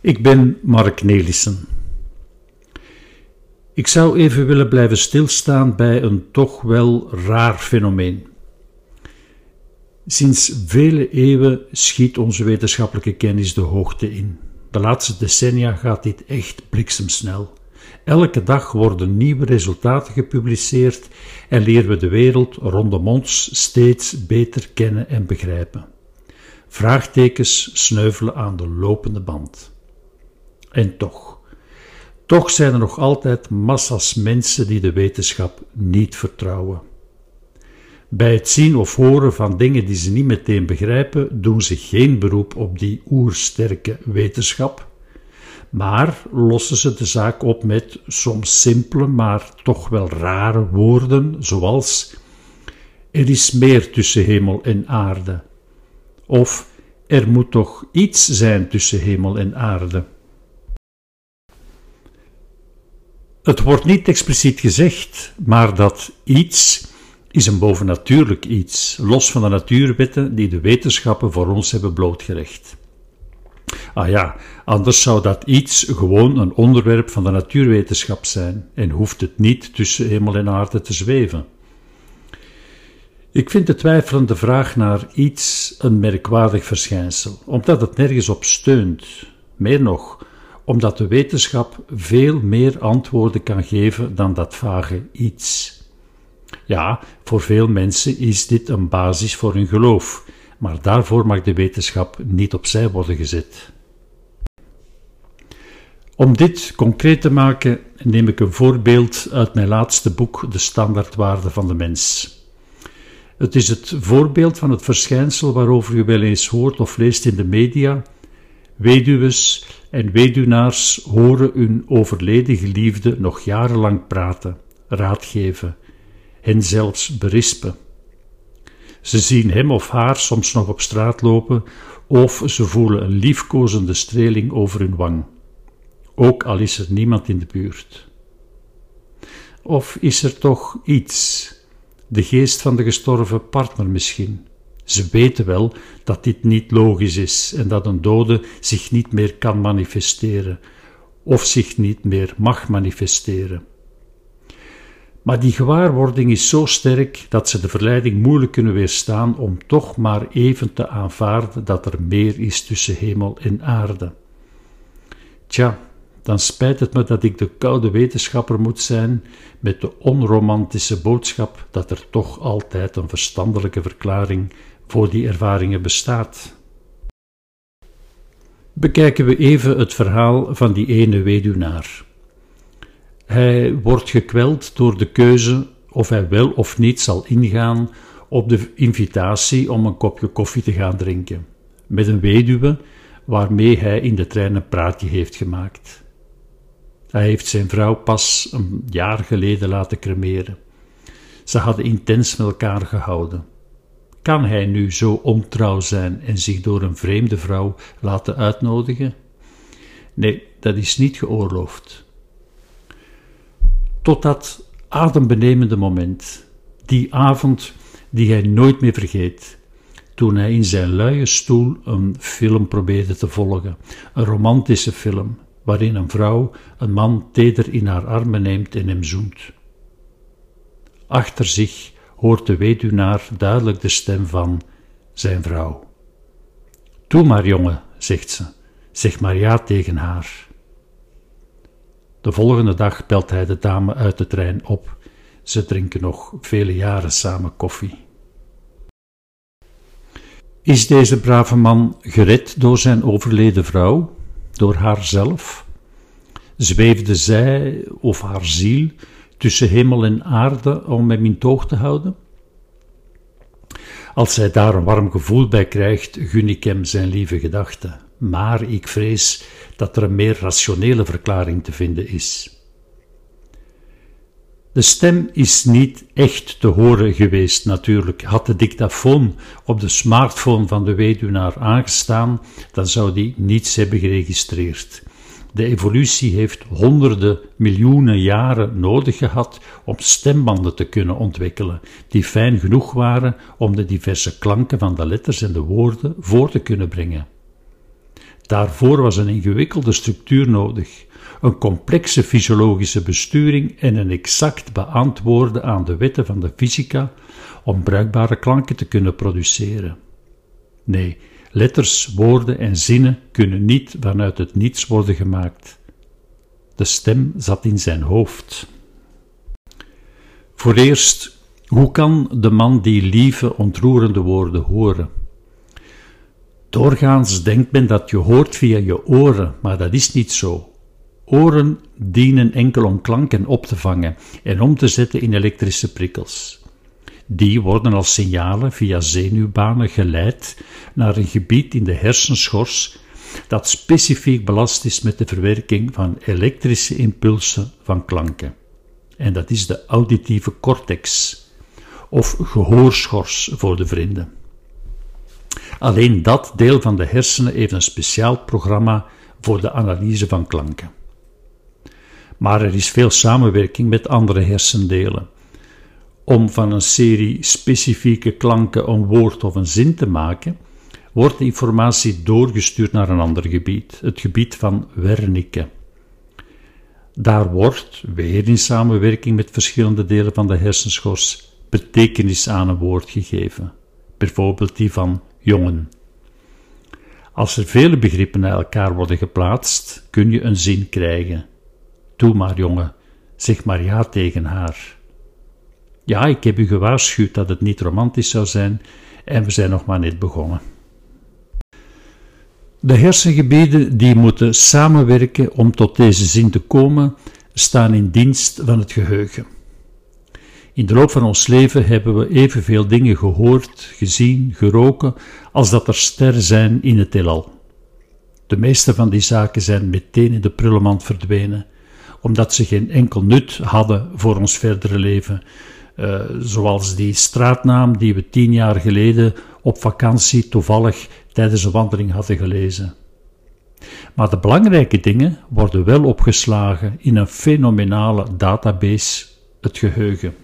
Ik ben Mark Nelissen. Ik zou even willen blijven stilstaan bij een toch wel raar fenomeen. Sinds vele eeuwen schiet onze wetenschappelijke kennis de hoogte in. De laatste decennia gaat dit echt bliksemsnel. Elke dag worden nieuwe resultaten gepubliceerd en leren we de wereld rondom ons steeds beter kennen en begrijpen. Vraagtekens sneuvelen aan de lopende band. En toch, toch zijn er nog altijd massa's mensen die de wetenschap niet vertrouwen. Bij het zien of horen van dingen die ze niet meteen begrijpen, doen ze geen beroep op die oersterke wetenschap, maar lossen ze de zaak op met soms simpele, maar toch wel rare woorden, zoals: Er is meer tussen hemel en aarde, of Er moet toch iets zijn tussen hemel en aarde. Het wordt niet expliciet gezegd, maar dat iets is een bovennatuurlijk iets, los van de natuurwetten die de wetenschappen voor ons hebben blootgelegd. Ah ja, anders zou dat iets gewoon een onderwerp van de natuurwetenschap zijn en hoeft het niet tussen hemel en aarde te zweven. Ik vind de twijfelende vraag naar iets een merkwaardig verschijnsel, omdat het nergens op steunt. Meer nog, omdat de wetenschap veel meer antwoorden kan geven dan dat vage iets. Ja, voor veel mensen is dit een basis voor hun geloof, maar daarvoor mag de wetenschap niet opzij worden gezet. Om dit concreet te maken, neem ik een voorbeeld uit mijn laatste boek, De Standaardwaarde van de Mens. Het is het voorbeeld van het verschijnsel waarover je wel eens hoort of leest in de media. Weduwes en weduwnaars horen hun overleden geliefde nog jarenlang praten, raadgeven, hen zelfs berispen. Ze zien hem of haar soms nog op straat lopen, of ze voelen een liefkozende streling over hun wang, ook al is er niemand in de buurt. Of is er toch iets, de geest van de gestorven partner misschien? Ze weten wel dat dit niet logisch is en dat een dode zich niet meer kan manifesteren, of zich niet meer mag manifesteren. Maar die gewaarwording is zo sterk dat ze de verleiding moeilijk kunnen weerstaan om toch maar even te aanvaarden dat er meer is tussen hemel en aarde. Tja, dan spijt het me dat ik de koude wetenschapper moet zijn met de onromantische boodschap dat er toch altijd een verstandelijke verklaring voor die ervaringen bestaat. Bekijken we even het verhaal van die ene weduwnaar. Hij wordt gekweld door de keuze of hij wel of niet zal ingaan op de invitatie om een kopje koffie te gaan drinken, met een weduwe waarmee hij in de trein een praatje heeft gemaakt. Hij heeft zijn vrouw pas een jaar geleden laten cremeren. Ze hadden intens met elkaar gehouden. Kan hij nu zo ontrouw zijn en zich door een vreemde vrouw laten uitnodigen? Nee, dat is niet geoorloofd. Tot dat adembenemende moment, die avond die hij nooit meer vergeet, toen hij in zijn luie stoel een film probeerde te volgen, een romantische film, waarin een vrouw een man teder in haar armen neemt en hem zoent. Achter zich hoort de weduwnaar duidelijk de stem van zijn vrouw. Doe maar, jongen, zegt ze, zeg maar ja tegen haar. De volgende dag belt hij de dame uit de trein op. Ze drinken nog vele jaren samen koffie. Is deze brave man gered door zijn overleden vrouw, door haarzelf? Zweefde zij of haar ziel tussen hemel en aarde om hem in toog te houden? Als zij daar een warm gevoel bij krijgt, gun ik hem zijn lieve gedachten maar ik vrees dat er een meer rationele verklaring te vinden is. De stem is niet echt te horen geweest, natuurlijk. Had de dictafoon op de smartphone van de weduwnaar aangestaan, dan zou die niets hebben geregistreerd. De evolutie heeft honderden miljoenen jaren nodig gehad om stembanden te kunnen ontwikkelen, die fijn genoeg waren om de diverse klanken van de letters en de woorden voor te kunnen brengen. Daarvoor was een ingewikkelde structuur nodig, een complexe fysiologische besturing en een exact beantwoorden aan de wetten van de fysica om bruikbare klanken te kunnen produceren. Nee, letters, woorden en zinnen kunnen niet vanuit het niets worden gemaakt. De stem zat in zijn hoofd. Voor eerst, hoe kan de man die lieve, ontroerende woorden horen? Doorgaans denkt men dat je hoort via je oren, maar dat is niet zo. Oren dienen enkel om klanken op te vangen en om te zetten in elektrische prikkels. Die worden als signalen via zenuwbanen geleid naar een gebied in de hersenschors dat specifiek belast is met de verwerking van elektrische impulsen van klanken. En dat is de auditieve cortex, of gehoorschors voor de vrienden. Alleen dat deel van de hersenen heeft een speciaal programma voor de analyse van klanken. Maar er is veel samenwerking met andere hersendelen. Om van een serie specifieke klanken een woord of een zin te maken, wordt de informatie doorgestuurd naar een ander gebied, het gebied van Wernicke. Daar wordt, weer in samenwerking met verschillende delen van de hersenschors, betekenis aan een woord gegeven, bijvoorbeeld die van jongen. Als er vele begrippen naar elkaar worden geplaatst, kun je een zin krijgen. Doe maar, jongen, zeg maar ja tegen haar. Ja, ik heb u gewaarschuwd dat het niet romantisch zou zijn en we zijn nog maar net begonnen. De hersengebieden die moeten samenwerken om tot deze zin te komen, staan in dienst van het geheugen. In de loop van ons leven hebben we evenveel dingen gehoord, gezien, geroken, als dat er sterren zijn in het heelal. De meeste van die zaken zijn meteen in de prullenmand verdwenen, omdat ze geen enkel nut hadden voor ons verdere leven, uh, zoals die straatnaam die we tien jaar geleden op vakantie toevallig tijdens een wandeling hadden gelezen. Maar de belangrijke dingen worden wel opgeslagen in een fenomenale database, het geheugen.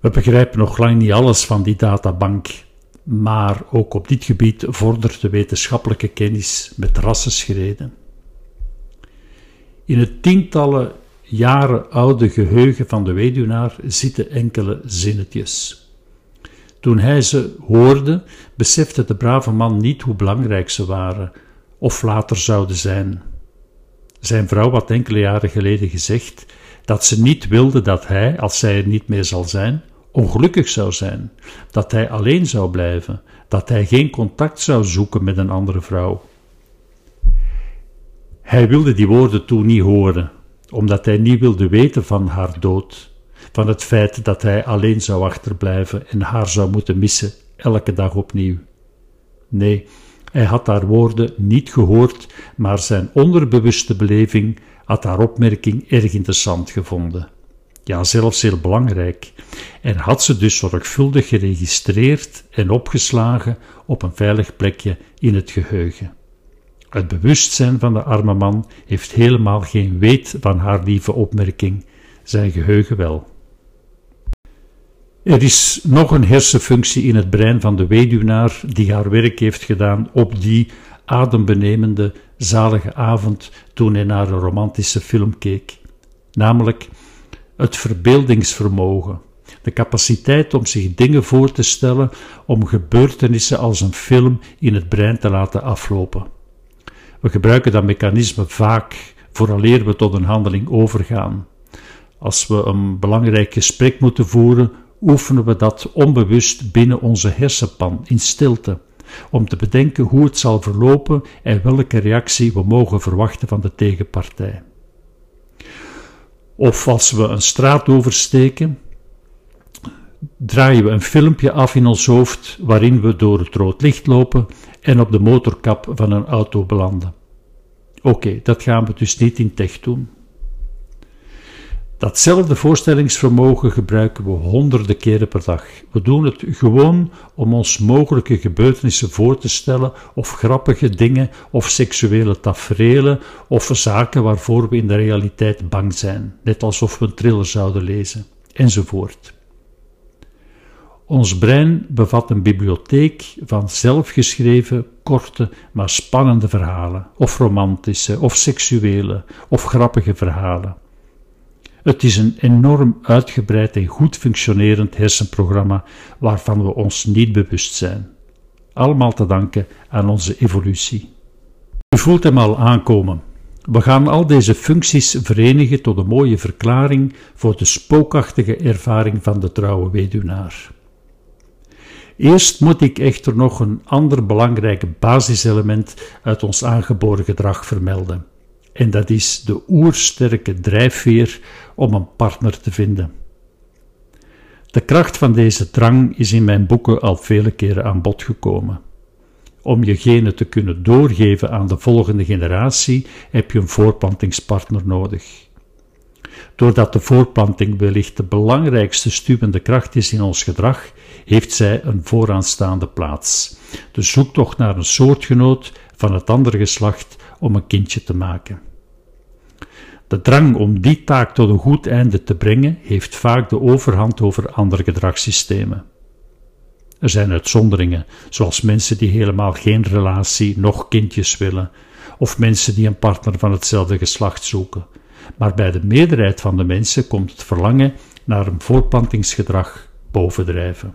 We begrijpen nog lang niet alles van die databank, maar ook op dit gebied vordert de wetenschappelijke kennis met rassenschreden. In het tientallen jaren oude geheugen van de weduwnaar zitten enkele zinnetjes. Toen hij ze hoorde, besefte de brave man niet hoe belangrijk ze waren of later zouden zijn. Zijn vrouw had enkele jaren geleden gezegd dat ze niet wilde dat hij, als zij er niet meer zal zijn, ongelukkig zou zijn, dat hij alleen zou blijven, dat hij geen contact zou zoeken met een andere vrouw. Hij wilde die woorden toen niet horen, omdat hij niet wilde weten van haar dood, van het feit dat hij alleen zou achterblijven en haar zou moeten missen, elke dag opnieuw. Nee, hij had haar woorden niet gehoord, maar zijn onderbewuste beleving had haar opmerking erg interessant gevonden. Ja, zelfs heel belangrijk. En had ze dus zorgvuldig geregistreerd en opgeslagen op een veilig plekje in het geheugen. Het bewustzijn van de arme man heeft helemaal geen weet van haar lieve opmerking, zijn geheugen wel. Er is nog een hersenfunctie in het brein van de weduwnaar die haar werk heeft gedaan op die adembenemende, zalige avond toen hij naar een romantische film keek, namelijk het verbeeldingsvermogen, de capaciteit om zich dingen voor te stellen, om gebeurtenissen als een film in het brein te laten aflopen. We gebruiken dat mechanisme vaak vooraleer we tot een handeling overgaan. Als we een belangrijk gesprek moeten voeren, oefenen we dat onbewust binnen onze hersenpan in stilte, om te bedenken hoe het zal verlopen en welke reactie we mogen verwachten van de tegenpartij. Of als we een straat oversteken, draaien we een filmpje af in ons hoofd waarin we door het rood licht lopen en op de motorkap van een auto belanden. Oké, dat gaan we dus niet in tech doen. Datzelfde voorstellingsvermogen gebruiken we honderden keren per dag. We doen het gewoon om ons mogelijke gebeurtenissen voor te stellen, of grappige dingen, of seksuele taferelen, of zaken waarvoor we in de realiteit bang zijn, net alsof we een thriller zouden lezen, enzovoort. Ons brein bevat een bibliotheek van zelfgeschreven, korte, maar spannende verhalen, of romantische, of seksuele, of grappige verhalen. Het is een enorm uitgebreid en goed functionerend hersenprogramma waarvan we ons niet bewust zijn. Allemaal te danken aan onze evolutie. U voelt hem al aankomen. We gaan al deze functies verenigen tot een mooie verklaring voor de spookachtige ervaring van de trouwe weduwnaar. Eerst moet ik echter nog een ander belangrijk basiselement uit ons aangeboren gedrag vermelden. En dat is de oersterke drijfveer om een partner te vinden. De kracht van deze drang is in mijn boeken al vele keren aan bod gekomen. Om je genen te kunnen doorgeven aan de volgende generatie heb je een voorplantingspartner nodig. Doordat de voorplanting wellicht de belangrijkste stuwende kracht is in ons gedrag, heeft zij een vooraanstaande plaats. De zoektocht naar een soortgenoot van het andere geslacht om een kindje te maken. De drang om die taak tot een goed einde te brengen heeft vaak de overhand over andere gedragssystemen. Er zijn uitzonderingen, zoals mensen die helemaal geen relatie, noch kindjes willen, of mensen die een partner van hetzelfde geslacht zoeken. Maar bij de meerderheid van de mensen komt het verlangen naar een voorplantingsgedrag bovendrijven.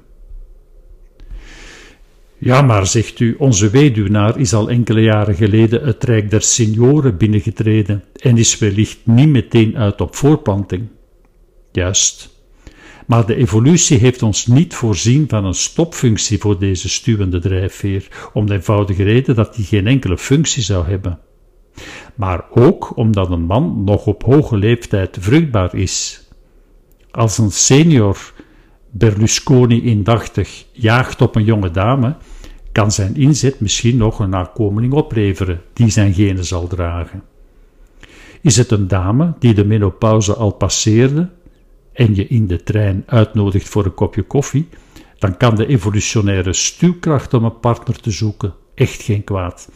Ja, maar zegt u, onze weduwnaar is al enkele jaren geleden het Rijk der Senioren binnengetreden en is wellicht niet meteen uit op voorplanting. Juist. Maar de evolutie heeft ons niet voorzien van een stopfunctie voor deze stuwende drijfveer, om de eenvoudige reden dat die geen enkele functie zou hebben. Maar ook omdat een man nog op hoge leeftijd vruchtbaar is. Als een senior Berlusconi indachtig jaagt op een jonge dame, kan zijn inzet misschien nog een nakomeling opleveren die zijn genen zal dragen. Is het een dame die de menopauze al passeerde en je in de trein uitnodigt voor een kopje koffie, dan kan de evolutionaire stuwkracht om een partner te zoeken echt geen kwaad.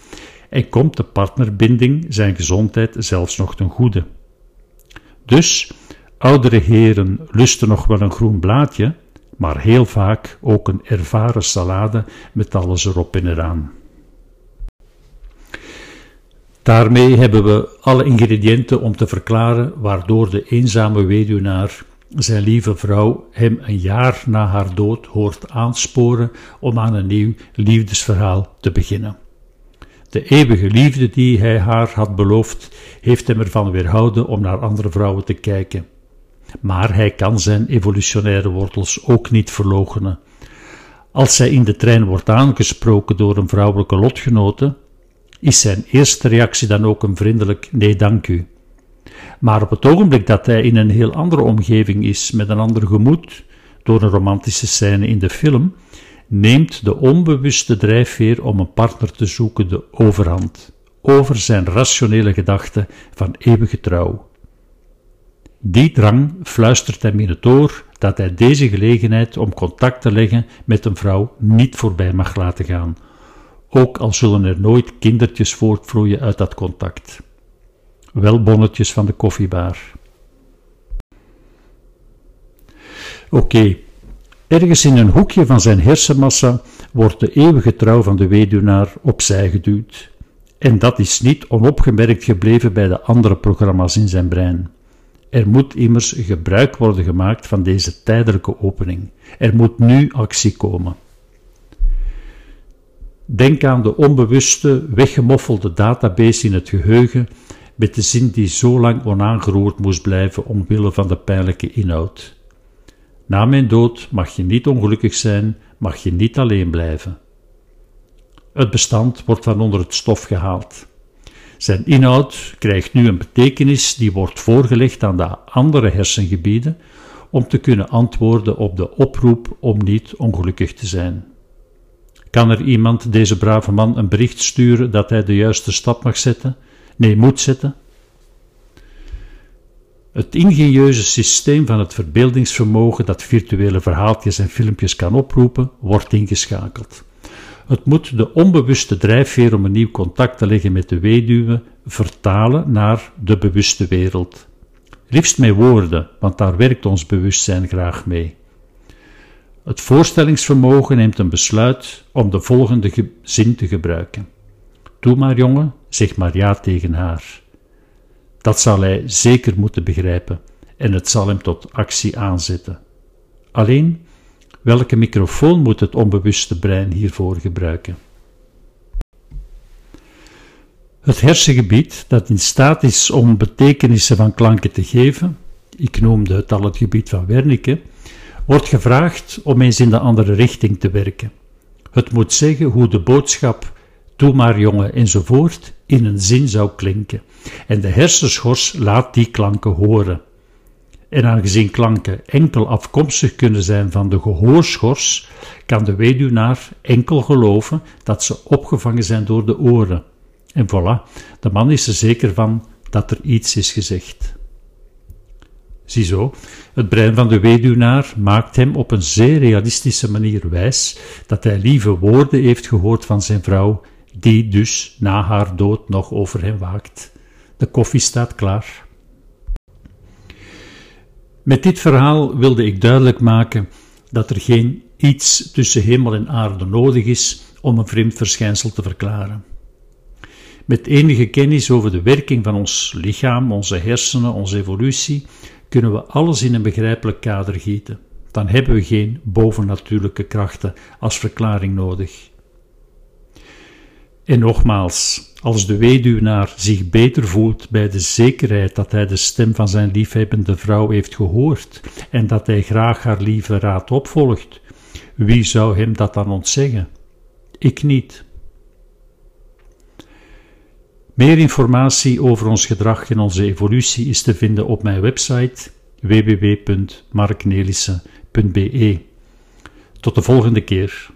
En komt de partnerbinding zijn gezondheid zelfs nog ten goede. Dus, oudere heren lusten nog wel een groen blaadje, maar heel vaak ook een ervaren salade met alles erop en eraan. Daarmee hebben we alle ingrediënten om te verklaren waardoor de eenzame weduwnaar zijn lieve vrouw hem een jaar na haar dood hoort aansporen om aan een nieuw liefdesverhaal te beginnen. De eeuwige liefde die hij haar had beloofd, heeft hem ervan weerhouden om naar andere vrouwen te kijken. Maar hij kan zijn evolutionaire wortels ook niet verloochenen. Als hij in de trein wordt aangesproken door een vrouwelijke lotgenote, is zijn eerste reactie dan ook een vriendelijk nee dank u. Maar op het ogenblik dat hij in een heel andere omgeving is, met een ander gemoed, door een romantische scène in de film, neemt de onbewuste drijfveer om een partner te zoeken de overhand over zijn rationele gedachte van eeuwige trouw. Die drang fluistert hem in het oor dat hij deze gelegenheid om contact te leggen met een vrouw niet voorbij mag laten gaan, ook al zullen er nooit kindertjes voortvloeien uit dat contact. Wel bonnetjes van de koffiebar. Oké, ergens in een hoekje van zijn hersenmassa wordt de eeuwige trouw van de weduwnaar opzij geduwd. En dat is niet onopgemerkt gebleven bij de andere programma's in zijn brein. Er moet immers gebruik worden gemaakt van deze tijdelijke opening. Er moet nu actie komen. Denk aan de onbewuste, weggemoffelde database in het geheugen met de zin die zo lang onaangeroerd moest blijven omwille van de pijnlijke inhoud. Na mijn dood mag je niet ongelukkig zijn, mag je niet alleen blijven. Het bestand wordt van onder het stof gehaald. Zijn inhoud krijgt nu een betekenis die wordt voorgelegd aan de andere hersengebieden om te kunnen antwoorden op de oproep om niet ongelukkig te zijn. Kan er iemand deze brave man een bericht sturen dat hij de juiste stap mag zetten? Nee, moet zetten? Het ingenieuze systeem van het verbeeldingsvermogen dat virtuele verhaaltjes en filmpjes kan oproepen, wordt ingeschakeld. Het moet de onbewuste drijfveer om een nieuw contact te leggen met de weduwe vertalen naar de bewuste wereld. Liefst met woorden, want daar werkt ons bewustzijn graag mee. Het voorstellingsvermogen neemt een besluit om de volgende zin te gebruiken. Doe maar, jongen, zeg maar ja tegen haar. Dat zal hij zeker moeten begrijpen en het zal hem tot actie aanzetten. Alleen, welke microfoon moet het onbewuste brein hiervoor gebruiken? Het hersengebied dat in staat is om betekenissen van klanken te geven, ik noemde het al het gebied van Wernicke, wordt gevraagd om eens in de andere richting te werken. Het moet zeggen hoe de boodschap Doe maar jongen enzovoort in een zin zou klinken. En de hersenschors laat die klanken horen. En aangezien klanken enkel afkomstig kunnen zijn van de gehoorschors, kan de weduwnaar enkel geloven dat ze opgevangen zijn door de oren. En voilà, de man is er zeker van dat er iets is gezegd. Ziezo, het brein van de weduwnaar maakt hem op een zeer realistische manier wijs dat hij lieve woorden heeft gehoord van zijn vrouw, die dus na haar dood nog over hem waakt. De koffie staat klaar. Met dit verhaal wilde ik duidelijk maken dat er geen iets tussen hemel en aarde nodig is om een vreemd verschijnsel te verklaren. Met enige kennis over de werking van ons lichaam, onze hersenen, onze evolutie, kunnen we alles in een begrijpelijk kader gieten. Dan hebben we geen bovennatuurlijke krachten als verklaring nodig. En nogmaals, als de weduwnaar zich beter voelt bij de zekerheid dat hij de stem van zijn liefhebbende vrouw heeft gehoord en dat hij graag haar lieve raad opvolgt, wie zou hem dat dan ontzeggen? Ik niet. Meer informatie over ons gedrag en onze evolutie is te vinden op mijn website www.marknelissen.be. Tot de volgende keer.